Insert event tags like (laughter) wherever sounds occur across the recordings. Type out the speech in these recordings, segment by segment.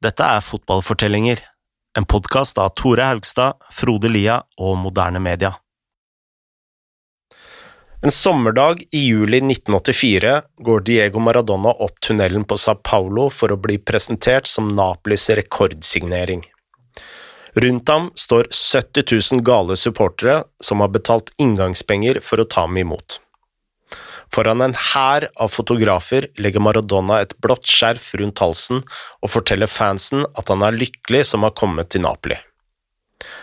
Dette er Fotballfortellinger, en podkast av Tore Haugstad, Frode Lia og Moderne Media. En sommerdag i juli 1984 går Diego Maradona opp tunnelen på Sao Paulo for å bli presentert som Napolis rekordsignering. Rundt ham står 70 000 gale supportere som har betalt inngangspenger for å ta ham imot. Foran en hær av fotografer legger Maradona et blått skjerf rundt halsen og forteller fansen at han er lykkelig som har kommet til Napoli.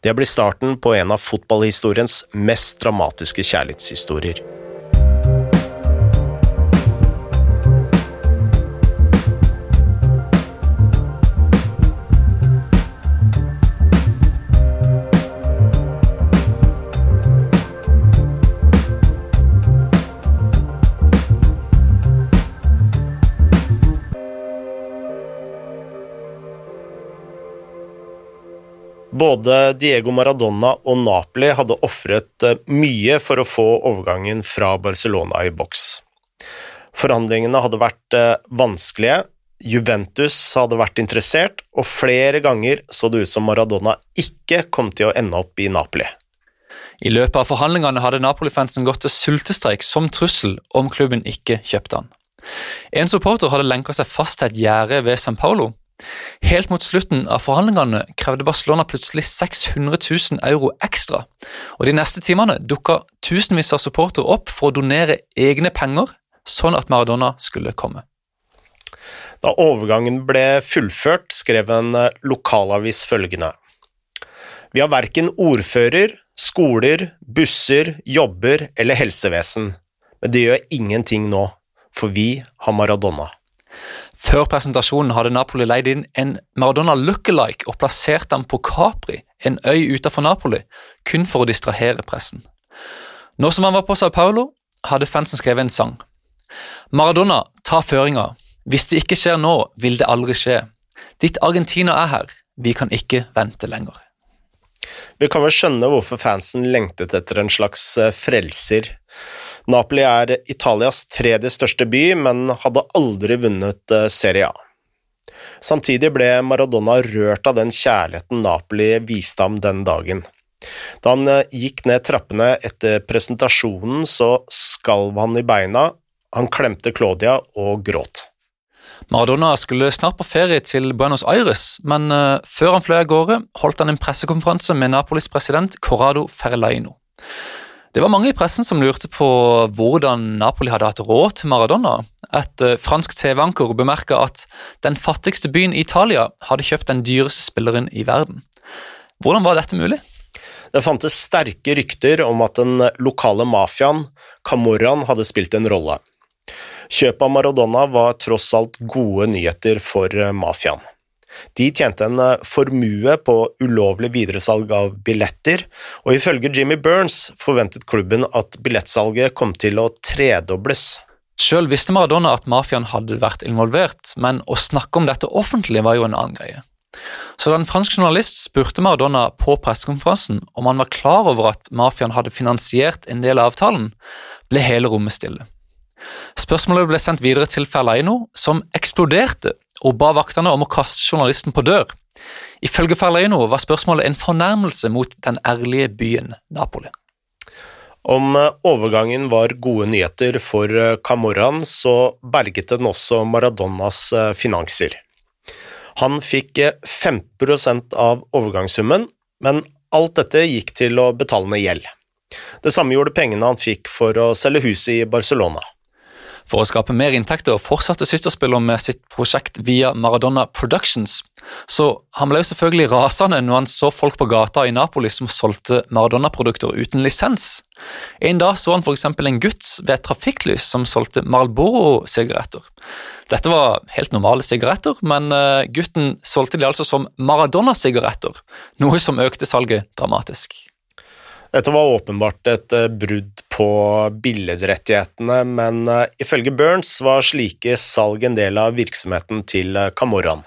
Det blir starten på en av fotballhistoriens mest dramatiske kjærlighetshistorier. Både Diego Maradona og Napoli hadde ofret eh, mye for å få overgangen fra Barcelona i boks. Forhandlingene hadde vært eh, vanskelige, Juventus hadde vært interessert, og flere ganger så det ut som Maradona ikke kom til å ende opp i Napoli. I løpet av forhandlingene hadde Napoli-fansen gått til sultestreik som trussel om klubben ikke kjøpte han. En supporter hadde lenka seg fast til et gjerde ved San Paulo, Helt mot slutten av forhandlingene krevde Barcelona plutselig 600 000 euro ekstra, og de neste timene dukka tusenvis av supportere opp for å donere egne penger, sånn at Maradona skulle komme. Da overgangen ble fullført, skrev en eh, lokalavis følgende. Vi har verken ordfører, skoler, busser, jobber eller helsevesen, men det gjør ingenting nå, for vi har Maradona. Før presentasjonen hadde Napoli leid inn en Maradona lookalike og plassert ham på Capri, en øy utenfor Napoli, kun for å distrahere pressen. Nå som han var på Sao Paulo, hadde fansen skrevet en sang. Maradona, ta føringa. Hvis det ikke skjer nå, vil det aldri skje. Ditt Argentina er her. Vi kan ikke vente lenger. Vi kan vel skjønne hvorfor fansen lengtet etter en slags eh, frelser. Napoli er Italias tredje største by, men hadde aldri vunnet eh, Serie A. Samtidig ble Maradona rørt av den kjærligheten Napoli viste ham den dagen. Da han eh, gikk ned trappene etter presentasjonen, så skalv han i beina, han klemte Claudia og gråt. Maradona skulle snart på ferie til Buenos Aires, men uh, før han fløy av gårde, holdt han en pressekonferanse med Napolis president Corrado Ferlaino. Det var mange i pressen som lurte på hvordan Napoli hadde hatt råd til Maradona. Et uh, fransk TV-anker bemerka at den fattigste byen i Italia hadde kjøpt den dyreste spilleren i verden. Hvordan var dette mulig? Det fantes sterke rykter om at den lokale mafiaen, Camorran, hadde spilt en rolle. Kjøpet av Maradona var tross alt gode nyheter for eh, mafiaen. De tjente en eh, formue på ulovlig videresalg av billetter, og ifølge Jimmy Burns forventet klubben at billettsalget kom til å tredobles. Sjøl visste Maradona at mafiaen hadde vært involvert, men å snakke om dette offentlig var jo en annen greie. Så da en fransk journalist spurte Maradona på pressekonferansen om han var klar over at mafiaen hadde finansiert en del av avtalen, ble hele rommet stille. Spørsmålet ble sendt videre til Ferlaino, som eksploderte og ba vaktene om å kaste journalisten på dør. Ifølge Ferleino var spørsmålet en fornærmelse mot den ærlige byen Napoli. Om eh, overgangen var gode nyheter for eh, Camorran, så berget den også Maradonas eh, finanser. Han fikk 15% av overgangssummen, men alt dette gikk til å betale ned gjeld. Det samme gjorde pengene han fikk for å selge huset i Barcelona. For å skape mer inntekter fortsatte Systerspiller med sitt prosjekt via Maradona Productions, så han ble jo selvfølgelig rasende når han så folk på gata i Napoli som solgte Maradona-produkter uten lisens. En dag så han f.eks. en gutt ved et trafikklys som solgte Marlboro-sigaretter. Dette var helt normale sigaretter, men eh, gutten solgte de altså som Maradona-sigaretter, noe som økte salget dramatisk. Dette var åpenbart et eh, brudd på billedrettighetene, men eh, ifølge Burns var slike salg en del av virksomheten til eh, Camorran.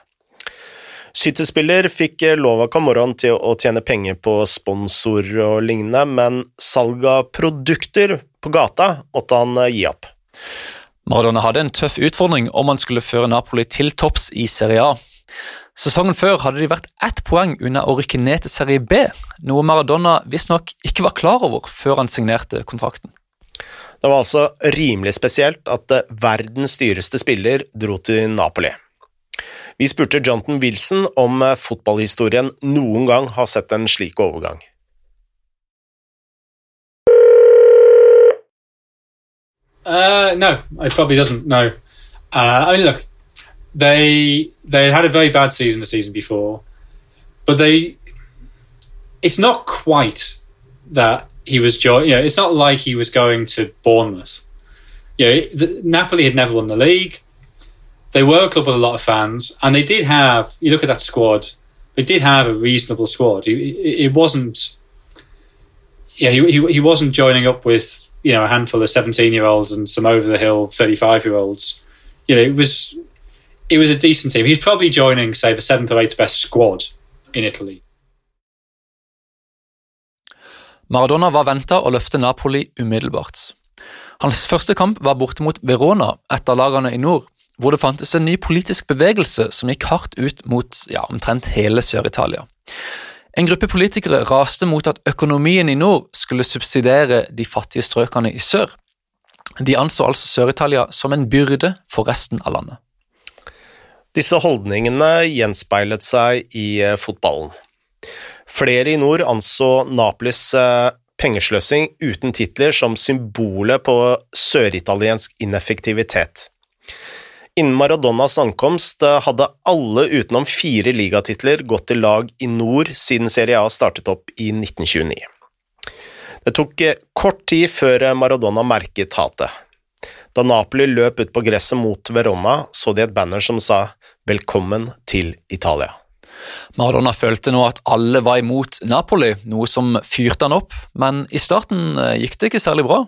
Skytterspiller fikk lov av Camorran til å tjene penger på sponsorer og lignende, men salg av produkter på gata måtte han gi opp. Maradona hadde en tøff utfordring om han skulle føre Napoli til topps i Serie A. Sesongen før hadde de vært ett poeng unna å rykke ned til Serie B, noe Maradona visstnok ikke var klar over før han signerte kontrakten. Det var altså rimelig spesielt at eh, verdens dyreste spiller dro til Napoli. Vi spurte Jonathan Wilson om eh, fotballhistorien noen gang har sett en slik overgang. Uh, no, it probably doesn't. No, uh, I mean, look, they they had a very bad season the season before, but they it's not quite that he was joy. You know, it's not like he was going to Bournemouth. You know, the, Napoli had never won the league. They were a club with a lot of fans, and they did have. You look at that squad; they did have a reasonable squad. It, it wasn't. Yeah, he, he he wasn't joining up with you know a handful of seventeen-year-olds and some over-the-hill thirty-five-year-olds. You know, it was it was a decent team. He's probably joining, say, the seventh or eighth best squad in Italy. Maradona var venta å løfte Napoli umiddelbart. Hans første kamp var borte mot Verona, et av lagene i nord, hvor det fantes en ny politisk bevegelse som gikk hardt ut mot ja, omtrent hele Sør-Italia. En gruppe politikere raste mot at økonomien i nord skulle subsidiere de fattige strøkene i sør. De anså altså Sør-Italia som en byrde for resten av landet. Disse holdningene gjenspeilet seg i eh, fotballen. Flere i nord anså Napolis eh, pengesløsing uten titler som symbolet på søritaliensk ineffektivitet. Innen Maradonas ankomst eh, hadde alle utenom fire ligatitler gått til lag i nord siden Serie A startet opp i 1929. Det tok kort tid før Maradona merket hatet. Da Napoli løp ut på gresset mot Verona, så de et banner som sa 'Velkommen til Italia'. Maradona følte nå at alle var imot Napoli, noe som fyrte han opp, men i starten eh, gikk det ikke særlig bra.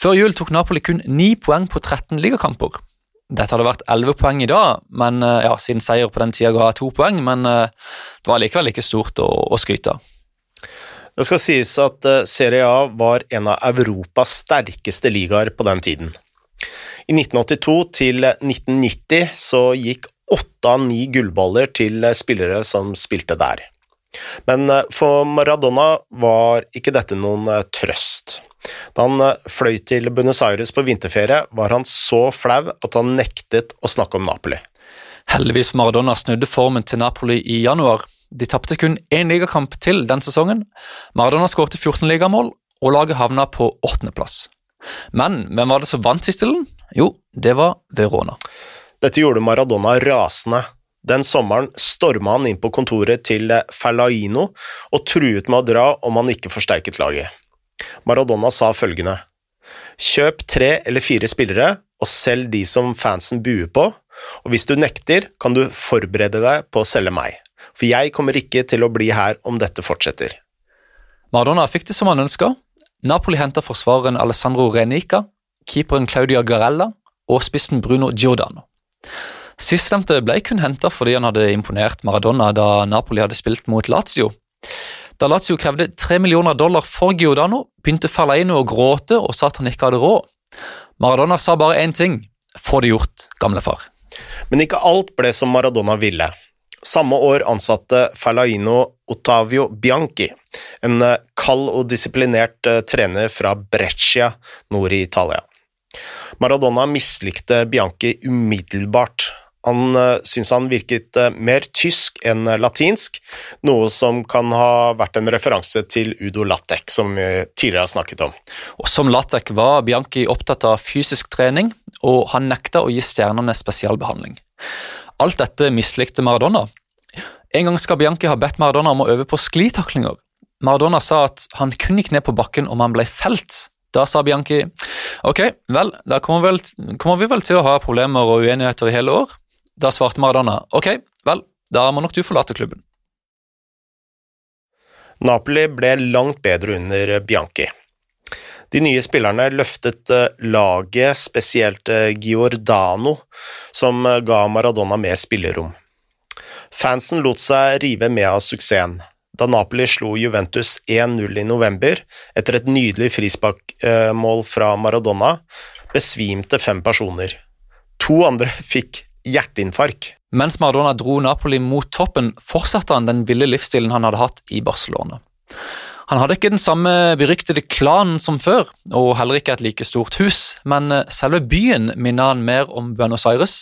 Før jul tok Napoli kun 9 poeng på 13 ligakamper. Dette hadde vært 11 poeng i dag, men, eh, ja, siden seier på den tida ga to poeng, men eh, det var likevel ikke stort å, å skryte av. Det skal sies at Serie A var en av Europas sterkeste ligaer på den tiden. I 1982 til 1990 så gikk åtte av ni gullballer til spillere som spilte der. Men eh, for Maradona var ikke dette noen eh, trøst. Da han eh, fløy til Buenos Aires på vinterferie, var han så flau at han nektet å snakke om Napoli. Heldigvis for Maradona snudde formen til Napoli i januar. De tapte kun én ligakamp til den sesongen. Maradona skårte 14 ligamål, og laget havna på åttendeplass. Men hvem var det som vant tittelen? Jo, det var Verona. Dette gjorde Maradona rasende. Den sommeren storma han inn på kontoret til Fellaino og truet med å dra om han ikke forsterket laget. Maradona sa følgende Kjøp tre eller fire spillere og selg de som fansen buer på, og hvis du nekter, kan du forberede deg på å selge meg, for jeg kommer ikke til å bli her om dette fortsetter. Maradona fikk det som han ønska. Napoli henter forsvareren Alessandro Renica, keeperen Claudia Garella og spissen Bruno Giordano. Sistnevnte ble kun henta fordi han hadde imponert Maradona da Napoli hadde spilt mot Lazio. Da Lazio krevde tre millioner dollar for Giordano, begynte Ferleino å gråte og sa at han ikke hadde råd. Maradona sa bare én ting – få det gjort, gamlefar. Men ikke alt ble som Maradona ville. Samme år ansatte Ferlaino Ottavio Bianchi, en kald og disiplinert eh, trener fra Breccia nord i Italia. Maradona mislikte Bianchi umiddelbart. Han uh, syntes han virket mer tysk enn latinsk, noe som kan ha vært en referanse til Udo Lattek, som vi tidligere har snakket om. Og Som Lattek var Bianchi opptatt av fysisk trening, og han nekta å gi stjernene spesialbehandling. Alt dette mislikte Maradona. En gang skal Bianchi ha bedt Maradona om å øve på sklitaklinger. Maradona sa at han kun gikk ned på bakken om han ble felt, da sa Bianchi ok, vel, da kommer, vel, kommer, vi vel til å ha problemer og uenigheter i hele år. Da svarte Maradona ok, vel, da må nok du forlate klubben. Napoli ble langt bedre under Bianchi. De nye spillerne løftet eh, laget, spesielt eh, Giordano, som eh, ga Maradona mer spillerom. Fansen lot seg rive med av suksessen da Napoli slo Juventus 1-0 i november etter et nydelig frisparkmål fra Maradona, besvimte fem personer. To andre (laughs) fikk hjerteinfarkt. Mens Maradona dro Napoli mot toppen, fortsatte han den ville livsstilen han hadde hatt i Barcelona. Han hadde ikke den samme beryktede klanen som før, og heller ikke et like stort hus, men eh, selve byen minner han mer om Buenos Aires.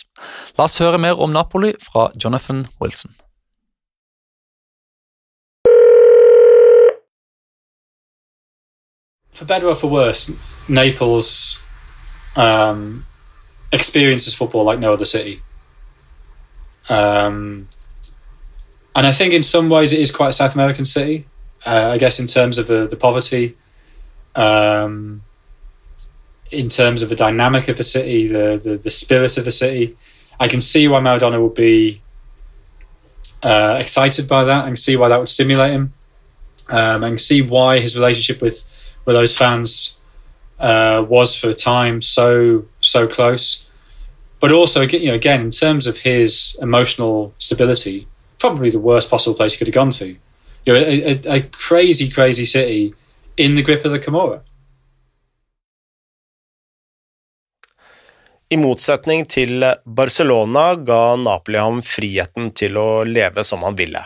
La oss høre mer om Napoli fra Jonathan Wilson. For better or for worse, Naples um, experiences football like no other city. Um, and I think in some ways it is quite a South American city. Uh, I guess in terms of the, the poverty, um, in terms of the dynamic of the city, the, the, the spirit of the city, I can see why Maradona would be uh, excited by that. I can see why that would stimulate him. Um, I can see why his relationship with with those fans uh, was for a time so so close. But also, you know, again, in terms of his emotional stability, probably the worst possible place he could have gone to. You know, a, a, a crazy, crazy city in the grip of the Camorra. I motsetning til Barcelona ga Napoli ham friheten til å leve som han ville.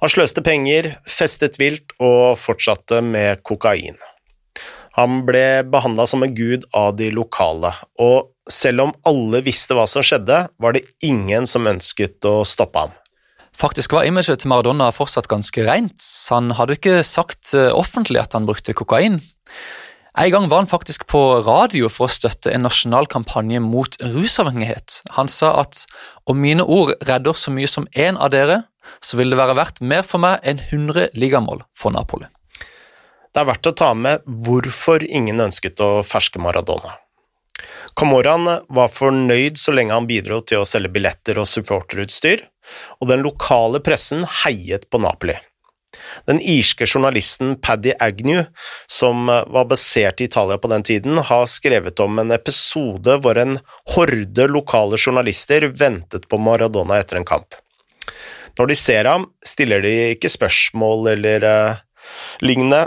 Han sløste penger, festet vilt og fortsatte med kokain. Han ble behandla som en gud av de lokale, og selv om alle visste hva som skjedde, var det ingen som ønsket å stoppe ham. Faktisk var imaget til Maradona fortsatt ganske rent. Han hadde ikke sagt eh, offentlig at han brukte kokain. En gang var han faktisk på radio for å støtte en nasjonal kampanje mot rusavhengighet. Han sa at om mine ord redder så mye som én av dere, så vil det være verdt mer for meg enn 100 ligamål for Napoli. Det er verdt å ta med hvorfor ingen ønsket å ferske Maradona. Camoran var fornøyd så lenge han bidro til å selge billetter og supporterutstyr, og den lokale pressen heiet på Napoli. Den irske journalisten Paddy Agnew, som var basert i Italia på den tiden, har skrevet om en episode hvor en horde lokale journalister ventet på Maradona etter en kamp. Når de ser ham, stiller de ikke spørsmål eller uh, lignende,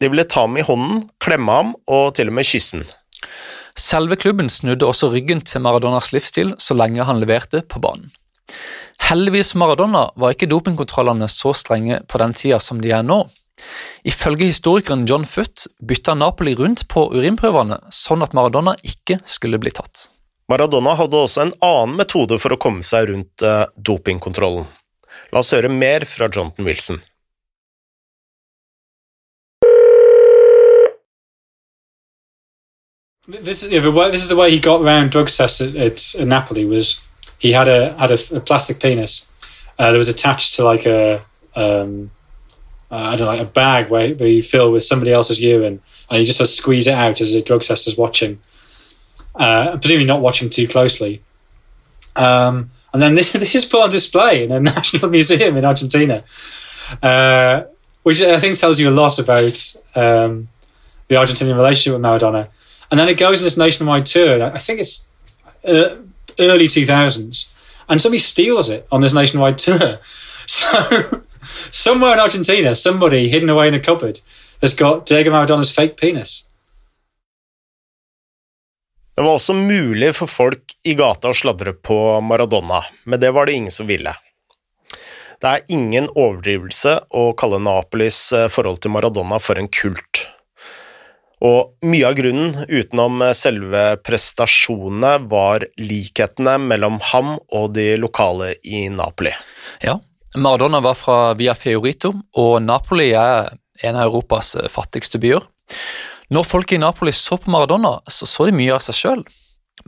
de ville ta ham i hånden, klemme ham og til og med kysse ham. Selve klubben snudde også ryggen til Maradonas livsstil så lenge han leverte på banen. Heldigvis Maradona var ikke dopingkontrollene så strenge på den tida som de er nå. Ifølge historikeren John Foot bytta Napoli rundt på urinprøvene, sånn at Maradona ikke skulle bli tatt. Maradona hadde også en annen metode for å komme seg rundt uh, dopingkontrollen. La oss høre mer fra Jonathan Wilson. This, yeah, the way, this is the way he got around drug tests at, at, Napoli. Was he had a had a, a plastic penis uh, that was attached to like a um, uh, I don't know, like a bag where, where you fill with somebody else's urine, and you just sort of squeeze it out as a drug test is watching. Uh, presumably not watching too closely. Um, and then this (laughs) this is put on display in a (laughs) national museum in Argentina, uh, which I think tells you a lot about um, the Argentinian relationship with Maradona. And then it goes on this nationwide tour. I think it's uh, early 2000s. And somebody steals it on this nationwide tour. (laughs) So somewhere in Argentina, somebody hidden away in a cupboard has got Diego Maradona's fake penis. Det var også mulig for folk i gata å sladre på Maradona, men det var det ingen som ville. Det er ingen overdrivelse å kalle Napolis forhold til Maradona for en kult. Og mye av grunnen, utenom selve prestasjonene, var likhetene mellom ham og de lokale i Napoli. Ja, Maradona var fra Via Fiorito, og Napoli er en av Europas fattigste byer. Når folk i Napoli så på Maradona, så så de mye av seg sjøl.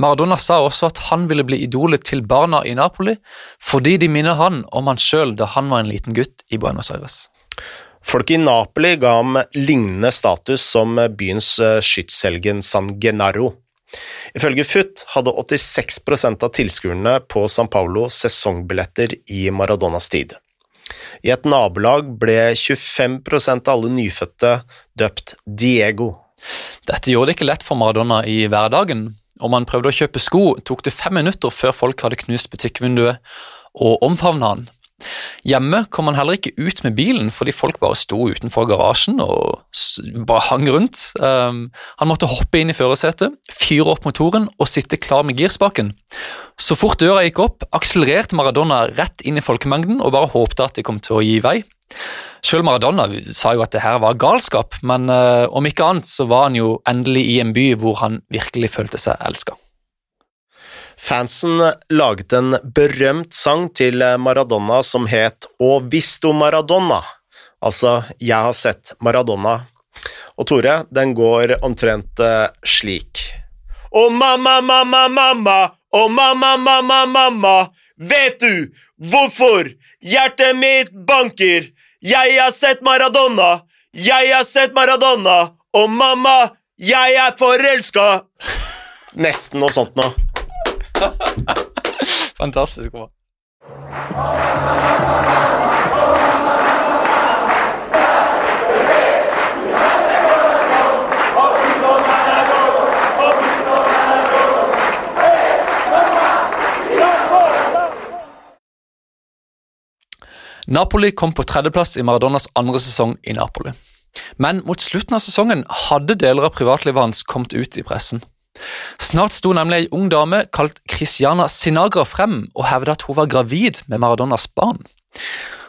Maradona sa også at han ville bli idolet til barna i Napoli, fordi de minner han om han sjøl da han var en liten gutt i Buenos Aires. Folk i Napoli ga ham lignende status som byens skytshelgen San Genaro. Ifølge FUT hadde 86% av tilskuerne på San Paulo sesongbilletter i Maradonas tid. I et nabolag ble 25% av alle nyfødte døpt Diego. Dette gjorde det ikke lett for Maradona i hverdagen. Om han prøvde å kjøpe sko, tok det fem minutter før folk hadde knust butikkvinduet og omfavna han. Hjemme kom han heller ikke ut med bilen fordi folk bare sto utenfor garasjen og bare hang rundt. Um, han måtte hoppe inn i førersetet, fyre opp motoren og sitte klar med girspaken. Så fort døra gikk opp, akselererte Maradona rett inn i folkemengden og bare håpte at de kom til å gi vei. Selv Maradona sa jo at det her var galskap, men uh, om ikke annet så var han jo endelig i en by hvor han virkelig følte seg elska. Fansen laget en berømt sang til Maradona som het Å visto Maradona, altså Jeg har sett Maradona. Og Tore, den går omtrent eh, slik. Å mamma, mamma, mamma, å mamma, mamma, mamma, vet du hvorfor hjertet mitt banker? Jeg har sett Maradona, jeg har sett Maradona, og mamma, jeg er forelska! Nesten noe sånt nå. (laughs) Fantastisk bra. Napoli kom på tredjeplass i Maradonas andre sesong i Napoli. Men mot slutten av sesongen hadde deler av privatlivet hans kommet ut i pressen. Snart sto nemlig ei ung dame kalt Christiana Sinagra frem og hevda at hun var gravid med Maradonas barn.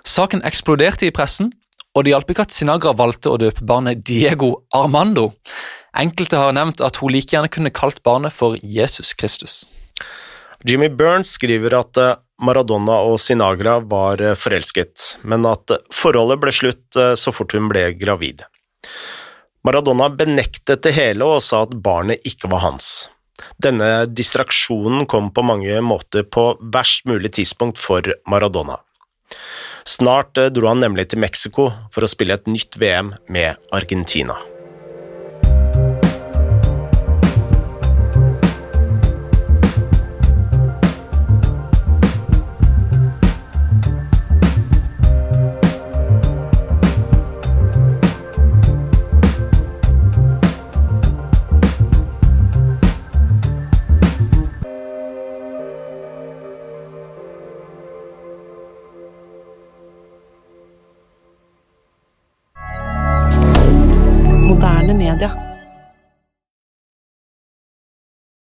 Saken eksploderte i pressen, og det hjalp ikke at Sinagra valgte å døpe barnet Diego Armando. Enkelte har nevnt at hun like gjerne kunne kalt barnet for Jesus Kristus. Jimmy Burns skriver at eh, Maradona og Sinagra var eh, forelsket, men at forholdet ble slutt eh, så fort hun ble gravid. Maradona benektet det hele og sa at barnet ikke var hans. Denne distraksjonen kom på mange måter på verst mulig tidspunkt for Maradona. Snart dro han nemlig til Mexico for å spille et nytt VM med Argentina.